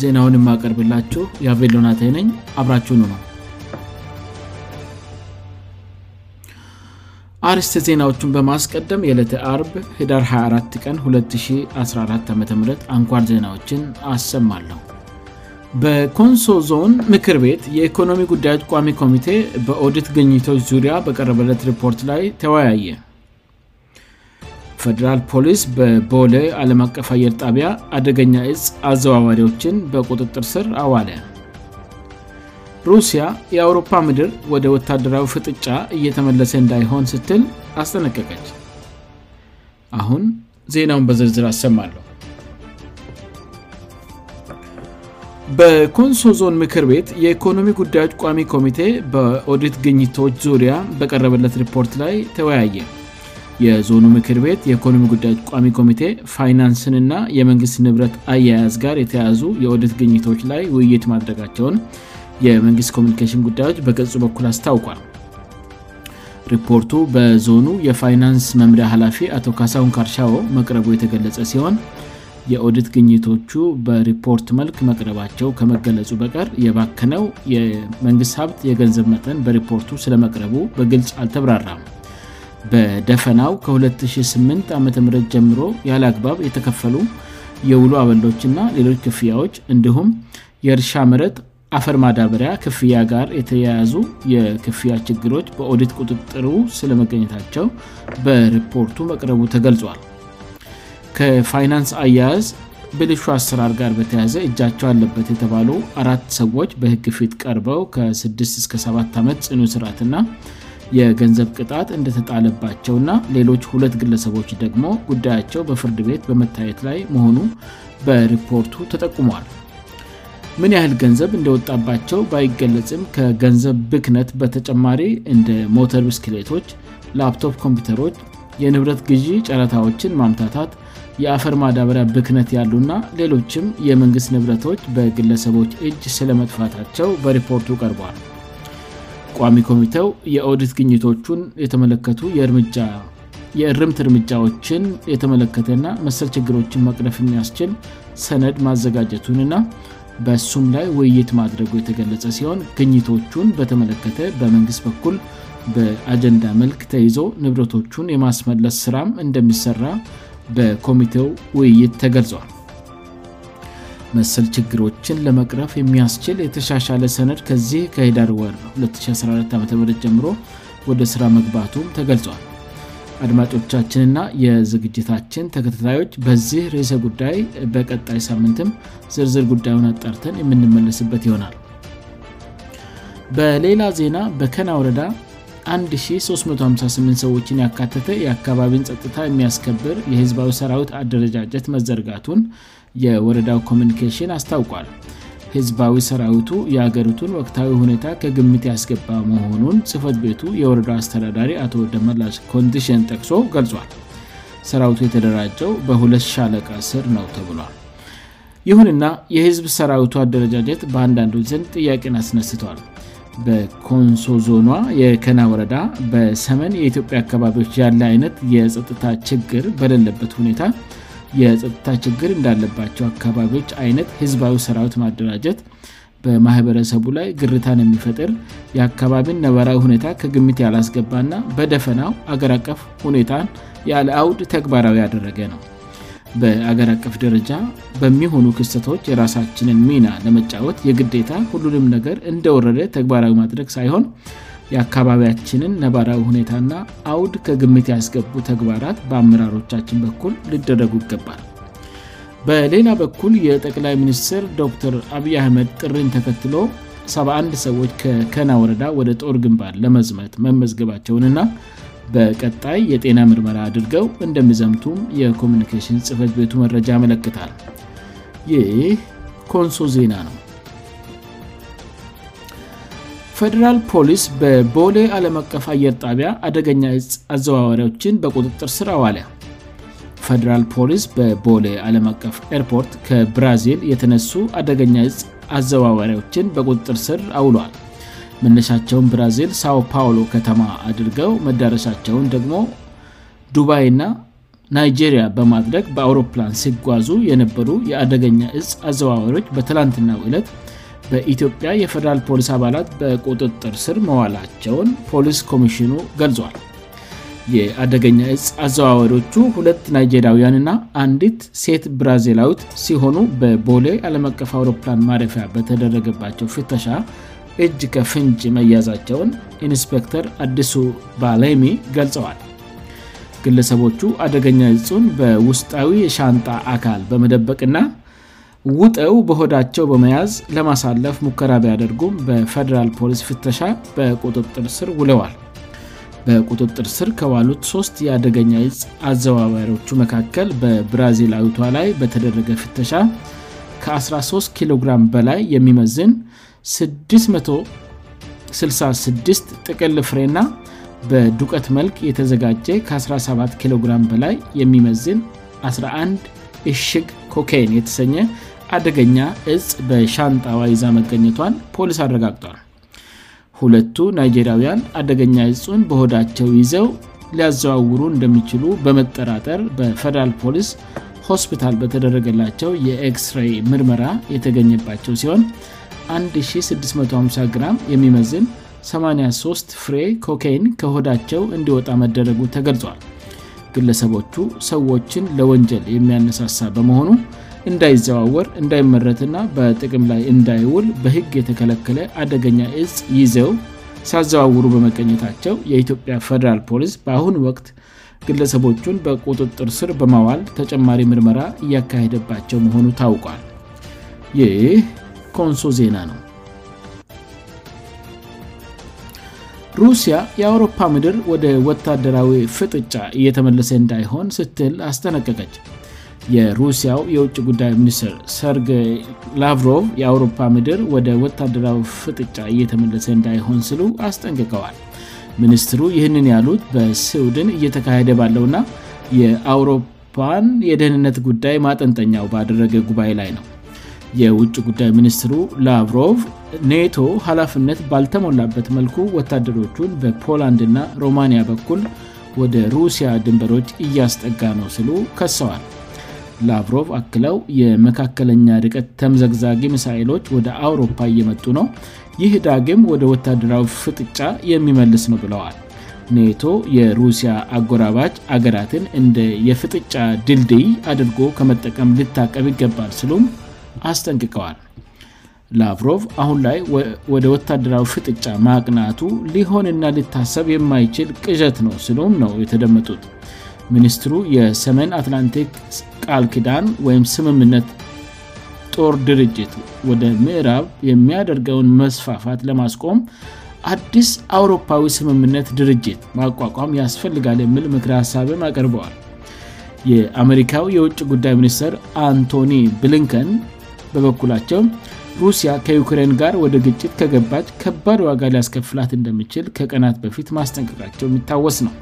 ዜናውን የማቀርብላችሁ የአቬሎናቴነኝ አብራችኑ ነው አርስ ዜናዎቹን በማስቀደም የዕለተ አብ ዳር 24 ቀን 214 አም አንኳር ዜናዎችን አሰማለሁ በኮንሶ ዞን ምክር ቤት የኢኮኖሚ ጉዳዮች ቋሚ ኮሚቴ በኦዲት ግኝቶች ዙሪያ በቀረበለት ሪፖርት ላይ ተወያየ ፌዴራል ፖሊስ በቦል ዓለም አቀፍ አየር ጣቢያ አደገኛ እጽ አዘባባሪዎችን በቁጥጥር ስር አዋለ ሩሲያ የአውሮፓ ምድር ወደ ወታደራዊ ፍጥጫ እየተመለሰ እንዳይሆን ስትል አስጠነቀቀች አሁን ዜናውን በዝርዝር አሰማለሁ በኮንሶ ዞን ምክር ቤት የኢኮኖሚ ጉዳዮች ቋሚ ኮሚቴ በኦዲት ግኝቶች ዙሪያ በቀረበለት ሪፖርት ላይ ተወያየ የዞኑ ምክር ቤት የኢኮኖሚ ጉዳዮች ቋሚ ኮሚቴ ፋይናንስን ና የመንግሥት ንብረት አያያዝ ጋር የተያዙ የኦዲት ግኝቶች ላይ ውይይት ማድረጋቸውን የመንግሥት ኮሚኒኬሽን ጉዳዮች በገጽ በኩል አስታውቋል ሪፖርቱ በዞኑ የፋይናንስ መምሪ ኃላፊ አቶ ካሳውን ካርሻዎ መቅረቡ የተገለጸ ሲሆን የኦዲት ግኝቶቹ በሪፖርት መልክ መቅረባቸው ከመገለጹ በቀር የባከነው የመንግስት ሀብት የገንዘብ መጠን በሪፖርቱ ስለመቅረቡ በግልጽ አልተብራራም በደፈናው ከ208 ዓ ም ጀምሮ ያለአግባብ የተከፈሉ የውሉ አበዶችና ሌሎች ክፍያዎች እንዲሁም የእርሻ ምረት አፈር ማዳበሪያ ክፍያ ጋር የተያያዙ የክፍያ ችግሮች በኦዲት ቁጥጥሩ ስለመገኘታቸው በሪፖርቱ መቅረቡ ተገልጿል ከፋይናንስ አያያዝ ብልሹ አሰራር ጋር በተያዘ እጃቸው አለበት የተባለው አራት ሰዎች በህግ ፊት ቀርበው ከ6-7 ዓመት ፅኑ ስርዓትና የገንዘብ ቅጣት እንደተጣለባቸው ና ሌሎች ሁለት ግለሰቦች ደግሞ ጉዳያቸው በፍርድ ቤት በመታየት ላይ መሆኑ በሪፖርቱ ተጠቁመዋል ምን ያህል ገንዘብ እንደወጣባቸው ባይገለጽም ከገንዘብ ብክነት በተጨማሪ እንደ ሞተር ብስክሌቶች ላፕቶፕ ኮምፒተሮች የንብረት ግዢ ጨረታዎችን ማምታታት የአፈር ማዳበሪያ ብክነት ያሉና ሌሎችም የመንግስት ንብረቶች በግለሰቦች እጅ ስለመጥፋታቸው በሪፖርቱ ቀርቧል ቋሚ ኮሚቴው የኦዲት ግኝቶቹን የተመለከቱ የእርምት እርምጃዎችን የተመለከተእና መሰል ችግሮችን መቅረፍ የሚያስችል ሰነድ ማዘጋጀቱን ና በእሱም ላይ ውይይት ማድረጉ የተገለጸ ሲሆን ግኝቶቹን በተመለከተ በመንግስት በኩል በአጀንዳ መልክ ተይዞ ንብረቶቹን የማስመለስ ስራም እንደሚሰራ በኮሚቴው ውይይት ተገልጿል መሰል ችግሮችን ለመቅረፍ የሚያስችል የተሻሻለ ሰነድ ከዚህ ከሄዳር ወር 2014 ዓም ጀምሮ ወደ ስራ መግባቱም ተገልጿል አድማጮቻችንና የዝግጅታችን ተከታታዮች በዚህ ርሰ ጉዳይ በቀጣይ ሳምንትም ዝርዝር ጉዳዩን አጣርተን የምንመለስበት ይሆናል በሌላ ዜና በከና ወረዳ አንድ 358 ሰዎችን ያካተተ የአካባቢን ጸጥታ የሚያስከብር የህዝባዊ ሰራዊት አደረጃጀት መዘርጋቱን የወረዳው ኮሚኒኬሽን አስታውቋል ህዝባዊ ሰራዊቱ የአገሪቱን ወቅታዊ ሁኔታ ከግምት ያስገባ መሆኑን ጽህፈት ቤቱ የወረዳው አስተዳዳሪ አቶ ደመላ ኮንዲሽን ጠቅሶ ገልጿል ሰራዊቱ የተደራጀው በ20ቃ ስር ነው ተብሏል ይሁንና የህዝብ ሰራዊቱ አደረጃጀት በአንዳንዶች ዘንድ ጥያቄን አስነስተዋል በኮንሶ ዞኗ የከና ወረዳ በሰመን የኢትዮጵያ አካባቢዎች ያለ አይነት የጥታ ችግር በሌለበት ሁኔታ የጥታ ችግር እንዳለባቸው አካባቢዎች አይነት ህዝባዊ ሰራዊት ማደራጀት በማህበረሰቡ ላይ ግርታን የሚፈጥር የአካባቢን ነባራዊ ሁኔታ ከግምት ያላስገባና በደፈናው አገራ አቀፍ ሁኔታን ያልአውድ ተግባራዊ ያደረገ ነው በአገራ አቀፍ ደረጃ በሚሆኑ ክሰቶች የራሳችንን ሚና ለመጫወት የግዴታ ሁሉንም ነገር እንደወረደ ተግባራዊ ማድረግ ሳይሆን የአካባቢያችንን ነባራዊ ሁኔታና አውድ ከግምት ያስገቡ ተግባራት በአመራሮቻችን በኩል ልደረጉ ይገባል በሌላ በኩል የጠቅላይ ሚኒስትር ዶር አብይ አህመድ ጥርኝ ተከትሎ 71 ሰዎች ከከና ወረዳ ወደ ጦር ግንባን ለመዝመት መመዝገባቸውንና በቀጣይ የጤና ምርመራ አድርገው እንደሚዘምቱም የኮሚኒኬሽን ጽፈት ቤቱ መረጃ መለክታል ይህ ኮንሶ ዜና ነው ፌደራል ፖሊስ በቦሌ አለም አቀፍ አየር ጣቢያ አደገኛ እጽ አዘዋዋሪዎችን በቁጥጥር ስር አዋሊያ ፌደራል ፖሊስ በቦሌ አለም አቀፍ ኤርፖርት ከብራዚል የተነሱ አደገኛ እጽ አዘዋዋሪያዎችን በቁጥጥር ስር አውሏል መነሻቸውን ብራዚል ሳው ፓውሎ ከተማ አድርገው መዳረሻቸውን ደግሞ ዱባይ ና ናይጄሪያ በማድረግ በአውሮፕላን ሲጓዙ የነበሩ የአደገኛ እጽ አዘዋዋሪዎች በትላንትናው ዕለት በኢትዮጵያ የፈደራል ፖሊስ አባላት በቁጥጥር ስር መዋላቸውን ፖሊስ ኮሚሽኑ ገልጿል የአደገኛ እጽ አዘዋዋሪዎቹ ሁለት ናይጄሪያውያን ና አንዲት ሴት ብራዚላዊት ሲሆኑ በቦሌ ዓለምቀፍ አውሮፕላን ማረፊያ በተደረገባቸው ፍተሻ እጅ ከፍንጭ መያዛቸውን ኢንስፔክተር አዲሱ ባላሚ ገልጸዋል ግለሰቦቹ አደገኛ ይፁን በውስጣዊ የሻንጣ አካል በመደበቅና ውጠው በሆዳቸው በመያዝ ለማሳለፍ ሙከራ ቢያደርጉም በፌደራል ፖሊስ ፍተሻ በቁጥጥር ስር ውለዋል በቁጥጥር ስር ከዋሉት ሦስት የአደገኛ ይፅ አዘባባሪዎቹ መካከል በብራዚል አዊቷ ላይ በተደረገ ፍተሻ ከ13 ኪሎግራም በላይ የሚመዝን 666 ጥቅ ልፍሬና በዱቀት መልክ የተዘጋጀ ከ17 ኪግራም በላይ የሚመዝን 11 እሽግ ኮካይን የተሰኘ አደገኛ እጽ በሻንጣዋ ይዛ መገኘቷን ፖሊስ አረጋግጧል ሁለቱ ናይጄሪያውያን አደገኛ እፁን በወዳቸው ይዘው ሊያዘዋውሩ እንደሚችሉ በመጠራጠር በፌደራል ፖሊስ ሆስፒታል በተደረገላቸው የኤክስሬ ምርመራ የተገኘባቸው ሲሆን 1650 ግራም የሚመዝን 83 ፍሬ ኮኬይን ከሆዳቸው እንዲወጣ መደረጉ ተገልጿል ግለሰቦቹ ሰዎችን ለወንጀል የሚያነሳሳ በመሆኑ እንዳይዘዋወር እንዳይመረትና በጥቅም ላይ እንዳይውል በህግ የተከለከለ አደገኛ እጽ ይዘው ሳዘዋውሩ በመገኘታቸው የኢትዮጵያ ፌደራል ፖሊስ በአሁኑ ወቅት ግለሰቦቹን በቁጥጥር ስር በማዋል ተጨማሪ ምርመራ እያካሄደባቸው መሆኑ ታውቋል ይህ ኮንሶ ዜና ነው ሩሲያ የአውሮፓ ምድር ወደ ወታደራዊ ፍጥጫ እየተመለሰ እንዳይሆን ስትል አስጠነቀቀች የሩሲያው የውጭ ጉዳይ ሚኒስትር ሰርጌይ ላቭሮቭ የአውሮፓ ምድር ወደ ወታደራዊ ፍጥጫ እየተመለሰ እንዳይሆን ስሉ አስጠንቅቀዋል ሚኒስትሩ ይህንን ያሉት በስውድን እየተካሄደ ባለውእና የአውሮፓን የደህንነት ጉዳይ ማጠንጠኛው ባደረገ ጉባኤ ላይ ነው የውጭ ጉዳይ ሚኒስትሩ ላቭሮቭ ኔቶ ሀላፍነት ባልተሞላበት መልኩ ወታደሮቹን በፖላንድና ሮማንያ በኩል ወደ ሩሲያ ድንበሮች እያስጠጋ ነው ሲሉ ከሰዋል ላቭሮቭ አክለው የመካከለኛ ርቀት ተምዘግዛጊ ምሳኤሎች ወደ አውሮፓ እየመጡ ነው ይህ ዳግም ወደ ወታደራዊ ፍጥጫ የሚመልስ ነው ብለዋል ኔቶ የሩሲያ አጎራባጅ አገራትን እንደ የፍጥጫ ድልድይ አድርጎ ከመጠቀም ልታቀብ ይገባል ስሉ አስጠንቅቀዋል ላቭሮቭ አሁን ላይ ወደ ወታደራዊ ፍጥጫ ማቅናቱ ሊሆንና ሊታሰብ የማይችል ቅሸት ነው ስሎም ነው የተደመጡት ሚኒስትሩ የሰሜን አትላንቲክ ቃልኪዳን ወይም ስምምነት ጦር ድርጅት ወደ ምዕራብ የሚያደርገውን መስፋፋት ለማስቆም አዲስ አውሮፓዊ ስምምነት ድርጅት ማቋቋም ያስፈልጋል የምል ምክር ሀሳብም አቀርበዋል የአሜሪካዊ የውጭ ጉዳይ ሚኒስትር አንቶኒ ብሊንከን በበኩላቸው ሩሲያ ከዩክሬን ጋር ወደ ግጭት ከገባች ከባድ ዋጋር ሊያስከፍላት እንደሚችል ከቀናት በፊት ማስጠንቀቃቸው የሚታወስ ነው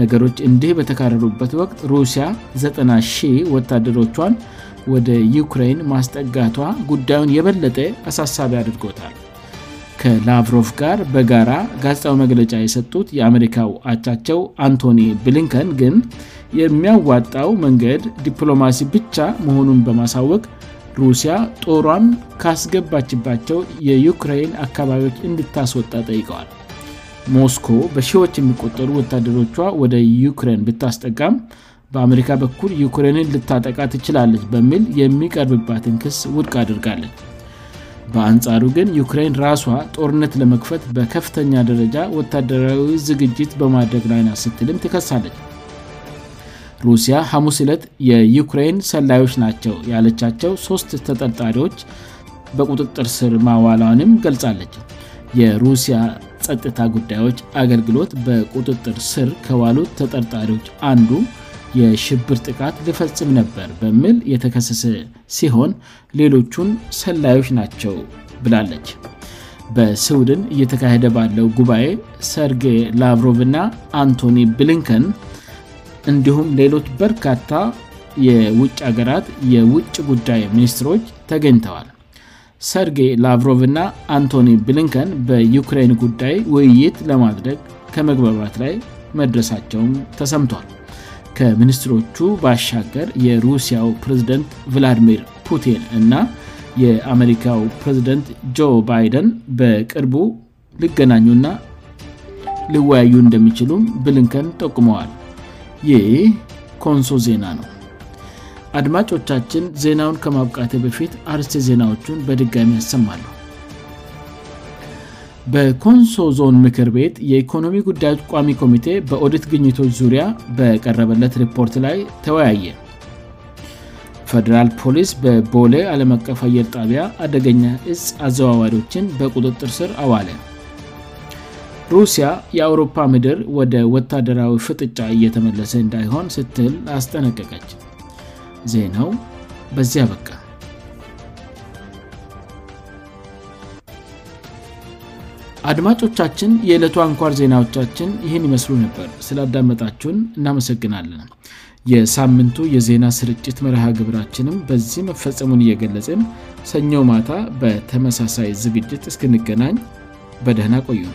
ነገሮች እንዲህ በተካረሩበት ወቅት ሩሲያ 9 ወታደሮቿን ወደ ዩክሬን ማስጠጋቷ ጉዳዩን የበለጠ አሳሳቢ አድርጎታል ከላቭሮቭ ጋር በጋራ ጋዜጣዊ መግለጫ የሰጡት የአሜሪካውአቻቸው አንቶኒ ብሊንከን ግን የሚያዋጣው መንገድ ዲፕሎማሲ ብቻ መሆኑን በማሳወቅ ሩሲያ ጦሯን ካስገባችባቸው የዩክሬን አካባቢዎች እንድታስወጣ ጠይቀዋል ሞስኮ በሺዎች የሚቆጠሩ ወታደሮቿ ወደ ዩክሬን ብታስጠቃም በአሜሪካ በኩል ዩክሬንን ልታጠቃ ትችላለች በሚል የሚቀርብባትን ክስ ውድቅ አድርጋለን በአንጻሩ ግን ዩክሬን ራሷ ጦርነት ለመክፈት በከፍተኛ ደረጃ ወታደራዊ ዝግጅት በማድረግ ላይን አስትልም ትከሳለች ሩሲያ ሐሙስ ዕለት የዩክራን ሰላዮች ናቸው ያለቻቸው ሶስት ተጠርጣሪዎች በቁጥጥር ስር ማዋላኒም ገልጻለች የሩሲያ ጸጥታ ጉዳዮች አገልግሎት በቁጥጥር ስር ከዋሉት ተጠርጣሪዎች አንዱ የሽብር ጥቃት ልፈጽም ነበር በምል የተከሰሰ ሲሆን ሌሎቹን ሰላዮች ናቸው ብላለች በስውድን እየተካሄደ ባለው ጉባኤ ሰርጌ ላቭሮቭእና አንቶኒ ብሊንከን እንዲሁም ሌሎች በርካታ የውጭ ሀገራት የውጭ ጉዳይ ሚኒስትሮች ተገኝተዋል ሰርጌ ላቭሮቭ እና አንቶኒ ቢሊንከን በዩክራን ጉዳይ ውይይት ለማድረግ ከመግበባት ላይ መድረሳቸውም ተሰምቷል ከሚኒስትሮቹ ባሻገር የሩሲያው ፕሬዝደንት ቪላዲሚር ፑቲን እና የአሜሪካው ፕሬዝደንት ጆ ባይደን በቅርቡ ሊገናኙና ሊወያዩ እንደሚችሉም ብሊንከን ጠቁመዋል ይህ ኮንሶ ዜና ነው አድማጮቻችን ዜናውን ከማብቃቴ በፊት አርስ ዜናዎቹን በድጋሚ ያሰማሉ በኮንሶ ዞን ምክር ቤት የኢኮኖሚ ጉዳዮች ቋሚ ኮሚቴ በኦዲት ግኝቶች ዙሪያ በቀረበለት ሪፖርት ላይ ተወያየ ፌዴራል ፖሊስ በቦሌ አለም አቀፍ አየር ጣቢያ አደገኛ እስ አዘዋዋሪዎችን በቁጥጥር ስር አዋለ ሩሲያ የአውሮፓ ምድር ወደ ወታደራዊ ፍጥጫ እየተመለሰ እንዳይሆን ስትል አስጠነቀቀችን ዜናው በዚያ ያበቃ አድማጮቻችን የዕለቱ አንኳር ዜናዎቻችን ይህን ይመስሉ ነበር ስላዳመጣችሁን እናመሰግናለን የሳምንቱ የዜና ስርጭት መርሃግብራችንም በዚህ መፈጸሙን እየገለጽም ሰኞ ማታ በተመሳሳይ ዝግጅት እስክንገናኝ በደህን አቆዩም